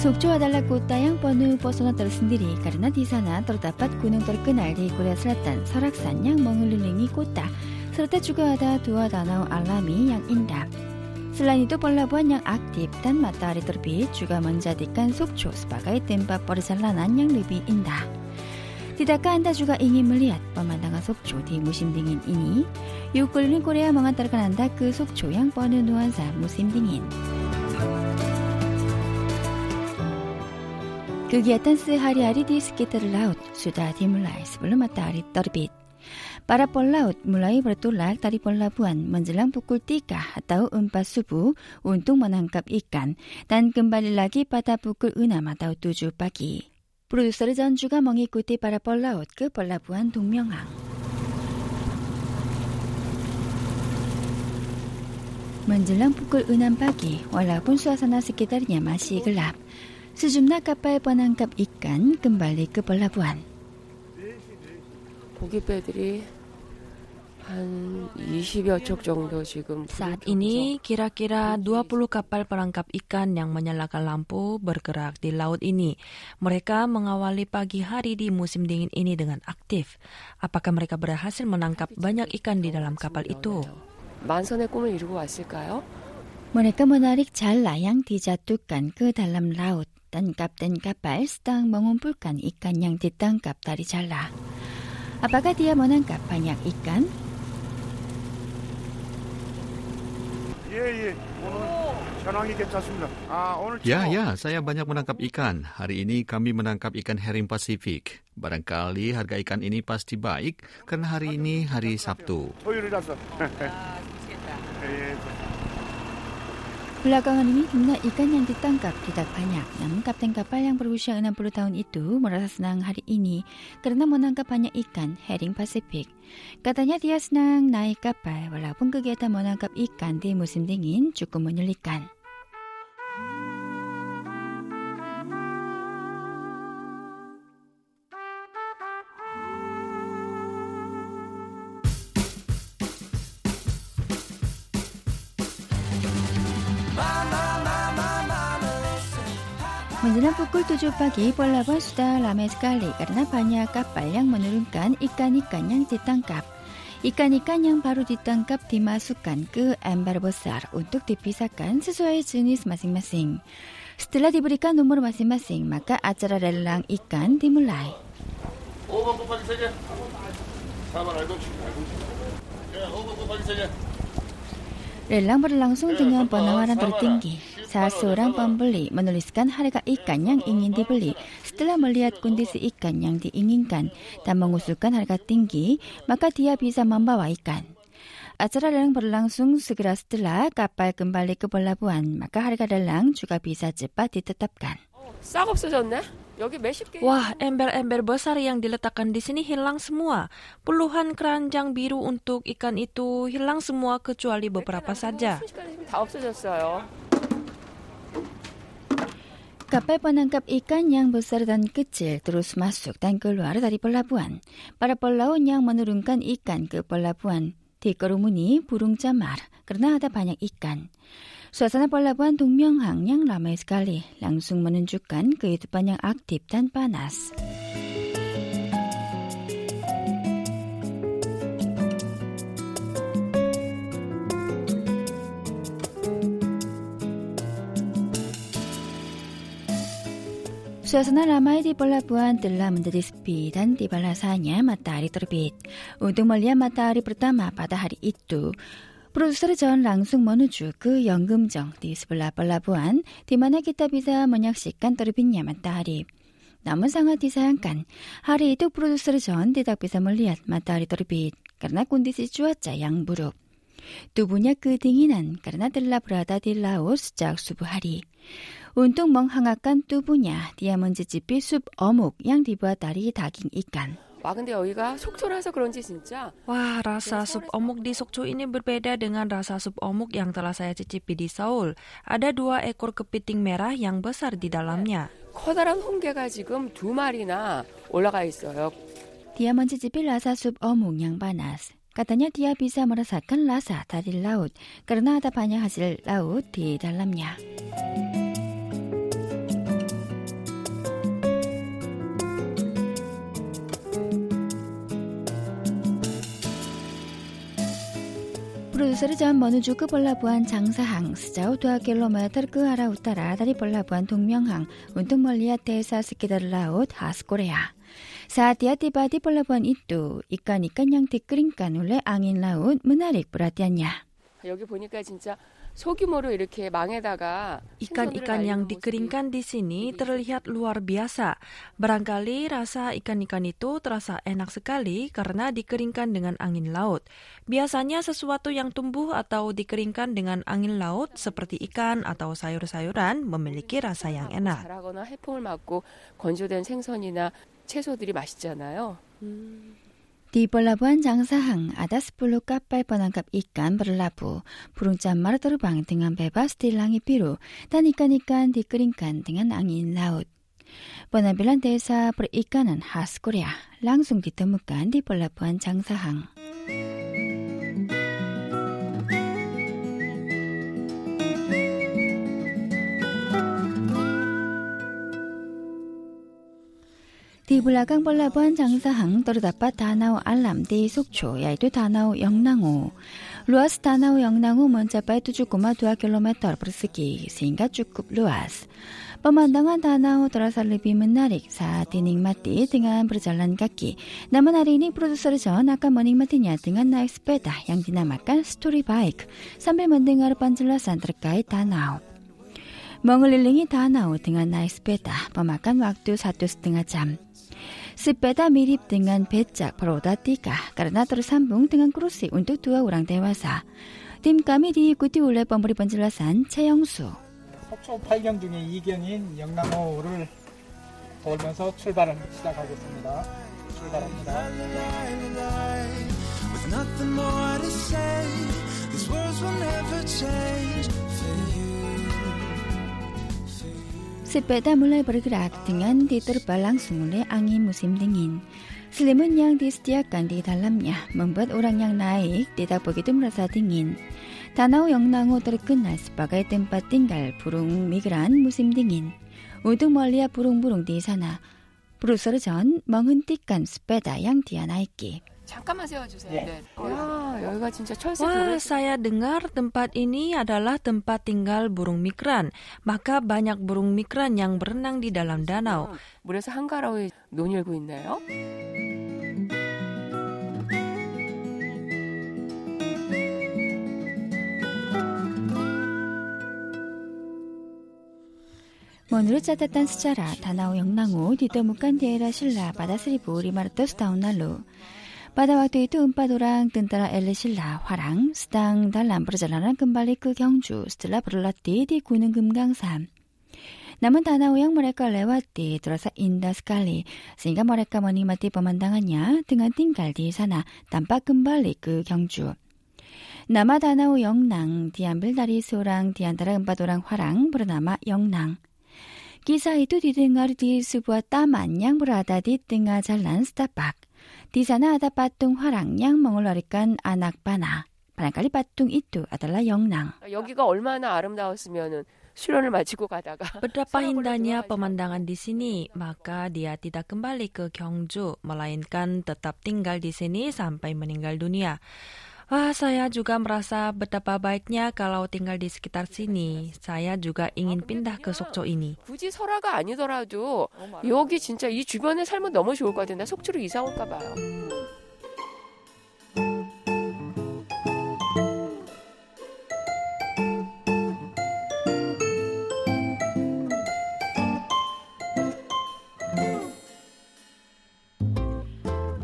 Sokcho adalah kota yang penuh pesona tersendiri karena di sana terdapat gunung terkenal di Korea Selatan, Soraksan yang mengelilingi kota, serta juga ada dua danau alami yang indah. Selain itu, pelabuhan yang aktif dan matahari terbit juga menjadikan Sokcho sebagai tempat perjalanan yang lebih indah. Tidakkah Anda juga ingin melihat pemandangan Sokcho di musim dingin ini? Yuk keliling Korea mengantarkan Anda ke Sokcho yang penuh nuansa musim dingin. Kegiatan sehari-hari di sekitar laut sudah dimulai sebelum matahari terbit. Para pelaut mulai bertolak dari pelabuhan menjelang pukul 3 atau 4 subuh untuk menangkap ikan dan kembali lagi pada pukul 6 atau 7 pagi. Produser John juga mengikuti para pelaut ke pelabuhan Dongmyeonghang. Menjelang pukul 6 pagi, walaupun suasana sekitarnya masih gelap, sejumlah kapal penangkap ikan kembali ke pelabuhan. Saat ini kira-kira 20 kapal perangkap ikan yang menyalakan lampu bergerak di laut ini. Mereka mengawali pagi hari di musim dingin ini dengan aktif. Apakah mereka berhasil menangkap banyak ikan di dalam kapal itu? Mereka menarik jala yang dijatuhkan ke dalam laut. 의 꿈을 이루고 왔을까요? Mereka menarik jala yang dijatuhkan ke dalam laut dan kapten kapal sedang mengumpulkan ikan yang ditangkap dari jala. Apakah dia menangkap banyak ikan? 예, 예. 오늘 현황이 괜찮습니다. 아, 오늘 Ya, 지금 ya, saya banyak menangkap ikan. Hari ini kami menangkap ikan herring Pasifik. Barangkali harga ikan ini pasti baik karena hari ini hari Sabtu. 토요일이라서. 예, Belakangan ini jumlah ikan yang ditangkap tidak banyak. Namun kapten kapal yang berusia 60 tahun itu merasa senang hari ini karena menangkap banyak ikan herring Pasifik. Katanya dia senang naik kapal walaupun kegiatan menangkap ikan di musim dingin cukup menyulitkan. Dalam pukul 7 pagi, Pelabuhan sudah ramai sekali karena banyak kapal yang menurunkan ikan-ikan yang ditangkap. Ikan-ikan yang baru ditangkap dimasukkan ke ember besar untuk dipisahkan sesuai jenis masing-masing. Setelah diberikan nomor masing-masing, maka acara lelang ikan dimulai. Oh, Lelang berlangsung dengan penawaran tertinggi saat seorang pembeli menuliskan harga ikan yang ingin dibeli. Setelah melihat kondisi ikan yang diinginkan dan mengusulkan harga tinggi, maka dia bisa membawa ikan. Acara lelang berlangsung segera setelah kapal kembali ke pelabuhan, maka harga lelang juga bisa cepat ditetapkan. Wah, ember-ember besar yang diletakkan di sini hilang semua. Puluhan keranjang biru untuk ikan itu hilang semua kecuali beberapa saja. Kapal penangkap ikan yang besar dan kecil terus masuk dan keluar dari pelabuhan. Para pelaut yang menurunkan ikan ke pelabuhan dikerumuni burung camar karena ada banyak ikan. Suasana pelabuhan Dongmyeonghang yang ramai sekali langsung menunjukkan kehidupan yang aktif dan panas. Suasana ramai di pelabuhan telah menjadi sepi dan tibalah saatnya matahari terbit. Untuk melihat matahari pertama pada hari itu, produser John langsung menuju ke Yeongeumjeong di sebelah pelabuhan di mana kita bisa menyaksikan terbitnya matahari. Namun sangat disayangkan, hari itu produser John tidak bisa melihat matahari terbit karena kondisi cuaca yang buruk. Tubuhnya kedinginan karena telah berada di laut sejak subuh hari. Untuk menghangatkan tubuhnya, dia mencicipi sup 어묵 yang dibuat dari daging ikan. 와 근데 여기가 속초라서 그런지 진짜 Wah, rasa sup omuk di Sokcho ini berbeda dengan rasa sup omuk yang telah saya cicipi di Seoul. Ada dua ekor kepiting merah yang besar di dalamnya. 커다란 홍게가 지금 두 마리나 올라가 있어요. Dia mencicipi rasa sup 어묵 yang panas. Katanya dia bisa merasakan rasa dari laut karena ada banyak hasil laut di dalamnya. Produser John menuju ke pelabuhan Changsahang sejauh 2 km ke arah utara dari pelabuhan Dongmyeonghang untuk melihat desa sekitar laut khas Korea. Saat dia tiba di pelabuhan itu, ikan-ikan yang dikeringkan oleh angin laut menarik perhatiannya. 여기 보니까 진짜 소규모로 이렇게 망에다가 Ikan-ikan yang dikeringkan di sini terlihat luar biasa. Barangkali rasa ikan-ikan itu terasa enak sekali karena dikeringkan dengan angin laut. Biasanya sesuatu yang tumbuh atau dikeringkan dengan angin laut seperti ikan atau sayur-sayuran memiliki rasa yang enak. 자라거나 해풍을 맞고 건조된 생선이나 채소들이 맛있잖아요. Di pelabuhan Changsahang ada 10 kapal penangkap ikan berlabuh. Burung camar terbang dengan bebas di langit biru dan ikan-ikan dikeringkan dengan angin laut. Penampilan desa perikanan khas Korea langsung ditemukan di pelabuhan Changsahang. Di belakang pelabuhan Changsahang terdapat danau alam di Sokcho, yaitu danau Yeongnang-ho. Luas danau Yeongnang-ho mencapai 7,2 km persegi, sehingga cukup luas. Pemandangan danau terasa lebih menarik saat dinikmati dengan berjalan kaki. Namun hari ini produser John akan menikmatinya dengan naik sepeda yang dinamakan story bike sambil mendengar penjelasan terkait danau. Mengelilingi danau dengan naik sepeda memakan waktu satu setengah jam. 10배다 미립 등한 배짝 바로 다띠가 까르나도르 삼봉 등한 크루시 운뚝 두어 우랑 대화사 딤까미리 꾸띠 올레 범부리 번질라산 최영수 속초 8경 중에 2경인 영남호를 돌면서 출발을 시작하고 있습니다. 출발합니다. Sepeda mulai bergerak dengan diterbang langsung oleh angin musim dingin. Selimut yang disediakan di dalamnya membuat orang yang naik tidak begitu merasa dingin. Danau Yeongnang-ho terkenal sebagai tempat tinggal burung migran musim dingin. Untuk melihat burung-burung di sana, Bruser John menghentikan sepeda yang dia naiki. 잠깐만 세워주세요. 예. 네. 야, 여기가 진짜 철새 Wah, 도로. saya dengar tempat ini adalah tempat tinggal burung migran. Maka banyak burung migran yang berenang di dalam danau. 물에서 한가로이 논일고 있나요? Menurut catatan sejarah, Danau Yeongnang-ho ditemukan di era Silla pada 1500 tahun lalu. Pada waktu itu empat orang tentara El Silla Hwarang sedang dalam perjalanan kembali ke Gyeongju setelah berlatih di Gunung Gemgangsan. Namun danau yang mereka lewati terasa indah sekali sehingga mereka menikmati pemandangannya dengan tinggal di sana tanpa kembali ke Gyeongju. Nama danau Yeongnang diambil dari seorang di antara empat orang Hwarang bernama Yeongnang. Kisah itu didengar di sebuah taman yang berada di tengah jalan setapak. Di sana ada patung Hwarang yang mengeluarkan anak panah. Barangkali patung itu adalah Yeongnang. 여기가 얼마나 아름다웠으면은 수련을 마치고 가다가 Betapa 서울로 indahnya 돌아가지 pemandangan di sini, maka dia tidak kembali ke Gyeongju, melainkan tetap tinggal di sini sampai meninggal dunia. Wah, saya juga merasa betapa baiknya kalau tinggal di sekitar sini. Saya juga ingin pindah ke Sokcho ini. 굳이 설화가 아니더라도 여기 진짜 이 주변에 살면 너무 좋을 것 같은데 속초로 이사 올까 봐요.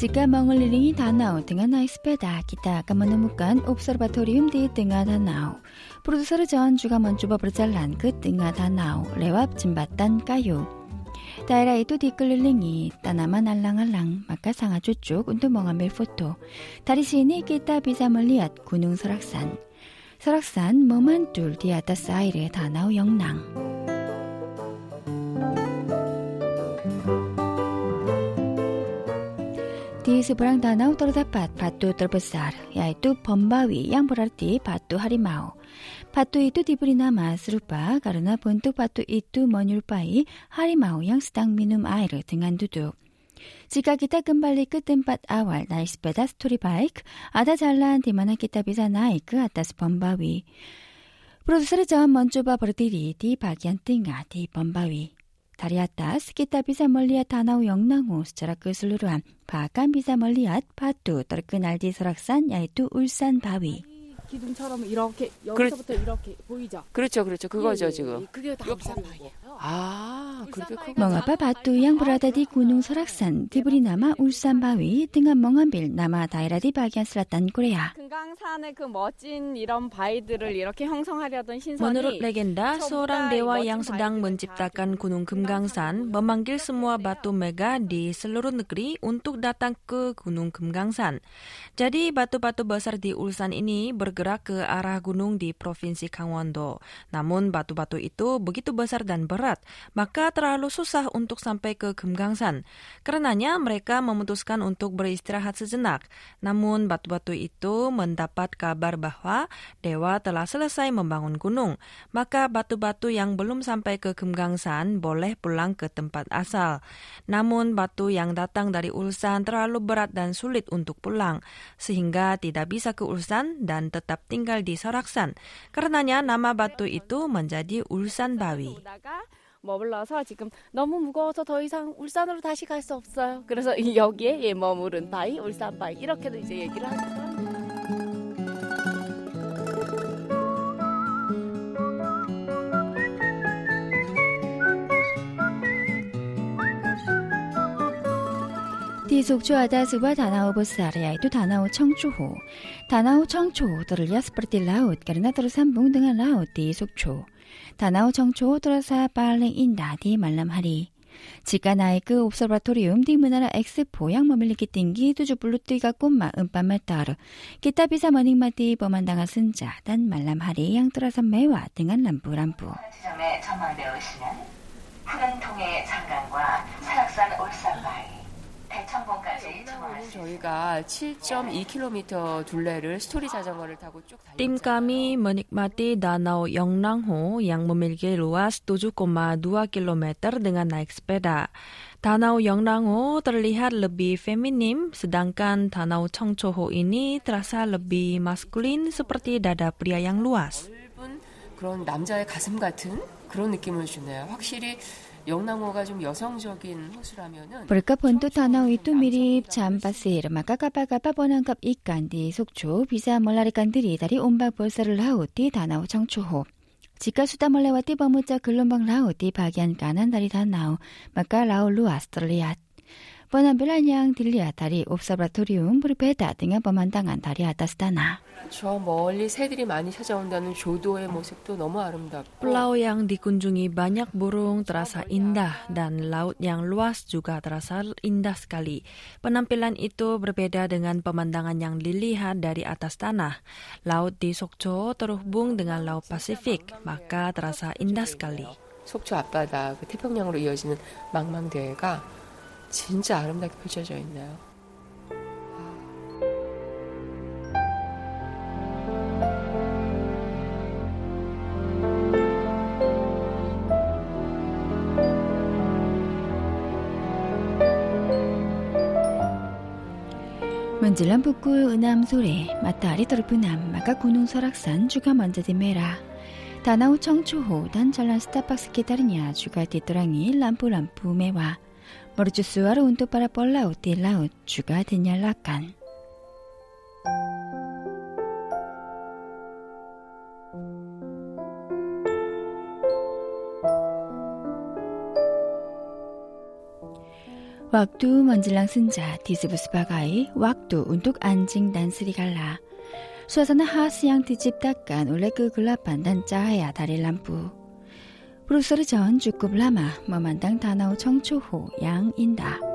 지가 멍을리링이 다나오 등한 아이스페다 기타 까마노무간 옵서바토리움 디 등하 다나오 프로듀서르 전 주가 먼주바 브르잘란 그 등하 다나오 레왑 진바딴 까요 다이라이 또 디끌릴링이 따나만 알랑알랑 마카 상하 쪼쪽 운도 멍한 멜포토 다리시니 기타 비자멀리앗 군웅 설악산 설악산 머만 뚫 디아따 사이레 다나오 영랑 Di seberang danau terdapat batu terbesar, yaitu Bombawi yang berarti batu harimau. Batu itu diberi nama serupa karena bentuk batu itu menyerupai harimau yang sedang minum air dengan duduk. Jika kita kembali ke tempat awal naik sepeda story bike, ada jalan di mana kita bisa naik ke atas pembawi. Produser John mencoba berdiri di bagian tengah di 다리아따 스키타 비사멀리아 다나우 영랑호 스차라 끄슬루루함 그 바까 비사멀리아 파뚜 떨끈 알디 설악산 야이뚜 울산 바위 기둥처럼 이렇게 여기서부터 그, 이렇게 보이죠? 그렇죠, 그렇죠. 그거죠 예, 지금. 예, 예. 그게 다 울산 바위예요. 아, 그렇게 크고. 멍아빠 바뚜 양브라다디 군웅 설악산 디브리 남아 울산 바위 등한 멍한빌 남아 다이라디 바기안 슬라탄 꾸레야. Menurut legenda, seorang dewa yang sedang menciptakan Gunung Gemgangsan memanggil semua batu mega di seluruh negeri untuk datang ke Gunung Gemgangsan. Jadi batu-batu besar di Ulsan ini bergerak ke arah gunung di Provinsi Gangwon-do. Namun batu-batu itu begitu besar dan berat, maka terlalu susah untuk sampai ke Gemgangsan. Karenanya mereka memutuskan untuk beristirahat sejenak. Namun batu-batu itu mendapat kabar bahwa dewa telah selesai membangun gunung. Maka batu-batu yang belum sampai ke Gemgangsan boleh pulang ke tempat asal. Namun batu yang datang dari Ulsan terlalu berat dan sulit untuk pulang, sehingga tidak bisa ke Ulsan dan tetap tinggal di Soraksan. Karenanya nama batu itu menjadi Ulsan Bawi. 오다가 머물러서 지금 너무 무거워서 더 이상 울산으로 다시 갈 수 없어요. 그래서 이 여기에 예, 머무른 바위, 울산 바위 이렇게도 이제 얘기를 하 이 속초하다스와 다나오보스 아래아이도 다나오 청초호, 다나오 청초호 들을려스 프리티 라웃, 가르나 들어산 뭉등한 라웃 디 속초, 다나오 청초호 들어사 빨랭 인다 디 말람하리. 지가 나이그 옵서바토리움 디 문화라 엑스포 양머밀리기 띵기 두주 블루띠가 꽃마 음밤말 따르 기타비사 머닝마디 범한당하 쓴자 단 말람하리 양뜨라산 매와 등한 람부람부 지점에 전망되어 있으면 푸른 통의 장강과 설악산 올산마을 저희가 7.2km 둘레를 스토리 자전거를 타고 쭉 Tim 달렸잖아요. kami menikmati Danau Yeongnam-ho yang memiliki luas 7,2 km dengan naik sepeda. Danau Yeongnam-ho terlihat lebih feminim, sedangkan Danau Cheongcho-ho ini terasa lebih maskulin seperti dada pria yang luas. 넓은 그런 남자의 가슴 같은 그런 느낌을 주네요. 확실히 영랑호가 좀 여성적인 호수라면은 itu mirip jam pasir, maka kapal-kapal penangkap ikan di Sukcho bisa melarikan diri dari ombak besar laut di Danau Cheongchuho. Jika sudah melewati pemuncak gelombang laut di bagian kanan dari danau, maka laut luas terlihat. Penampilan yang dilihat dari observatorium berbeda dengan pemandangan dari atas tanah. 저 멀리 새들이 많이 찾아온다는 조도의 모습도 너무 아름답고 Pulau yang dikunjungi banyak burung terasa indah dan laut yang luas juga terasa indah sekali. Penampilan itu berbeda dengan pemandangan yang dilihat dari atas tanah. Laut di Sokcho terhubung dengan Laut Pasifik, maka terasa indah sekali. 속초 앞바다 그 태평양으로 이어지는 망망대해가 진짜 아름답게 펼쳐져 있나요? 먼질란 북구 은암 소리 맞다 아리 떨프남 마가 군웅 설악산 주가 먼저 디메라 다나우 청초호 단 전란 스타박스 기다리냐 주가 뒤따랑이 람푸 람푸 메와 Mercusuar untuk para pelaut di laut juga dinyalakan. Waktu menjelang senja disebut sebagai waktu untuk anjing dan serigala. Suasana khas yang diciptakan oleh kegelapan dan cahaya dari lampu. 브루스르 전 주급 라마 머만당 다나우 청초호 양인다.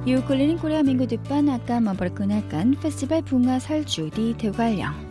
Produser John cukup lama memandang danau Cheongchuho yang indah. Yuk keliling Korea minggu depan akan memperkenalkan Festival Bunga Salju di Tegal령.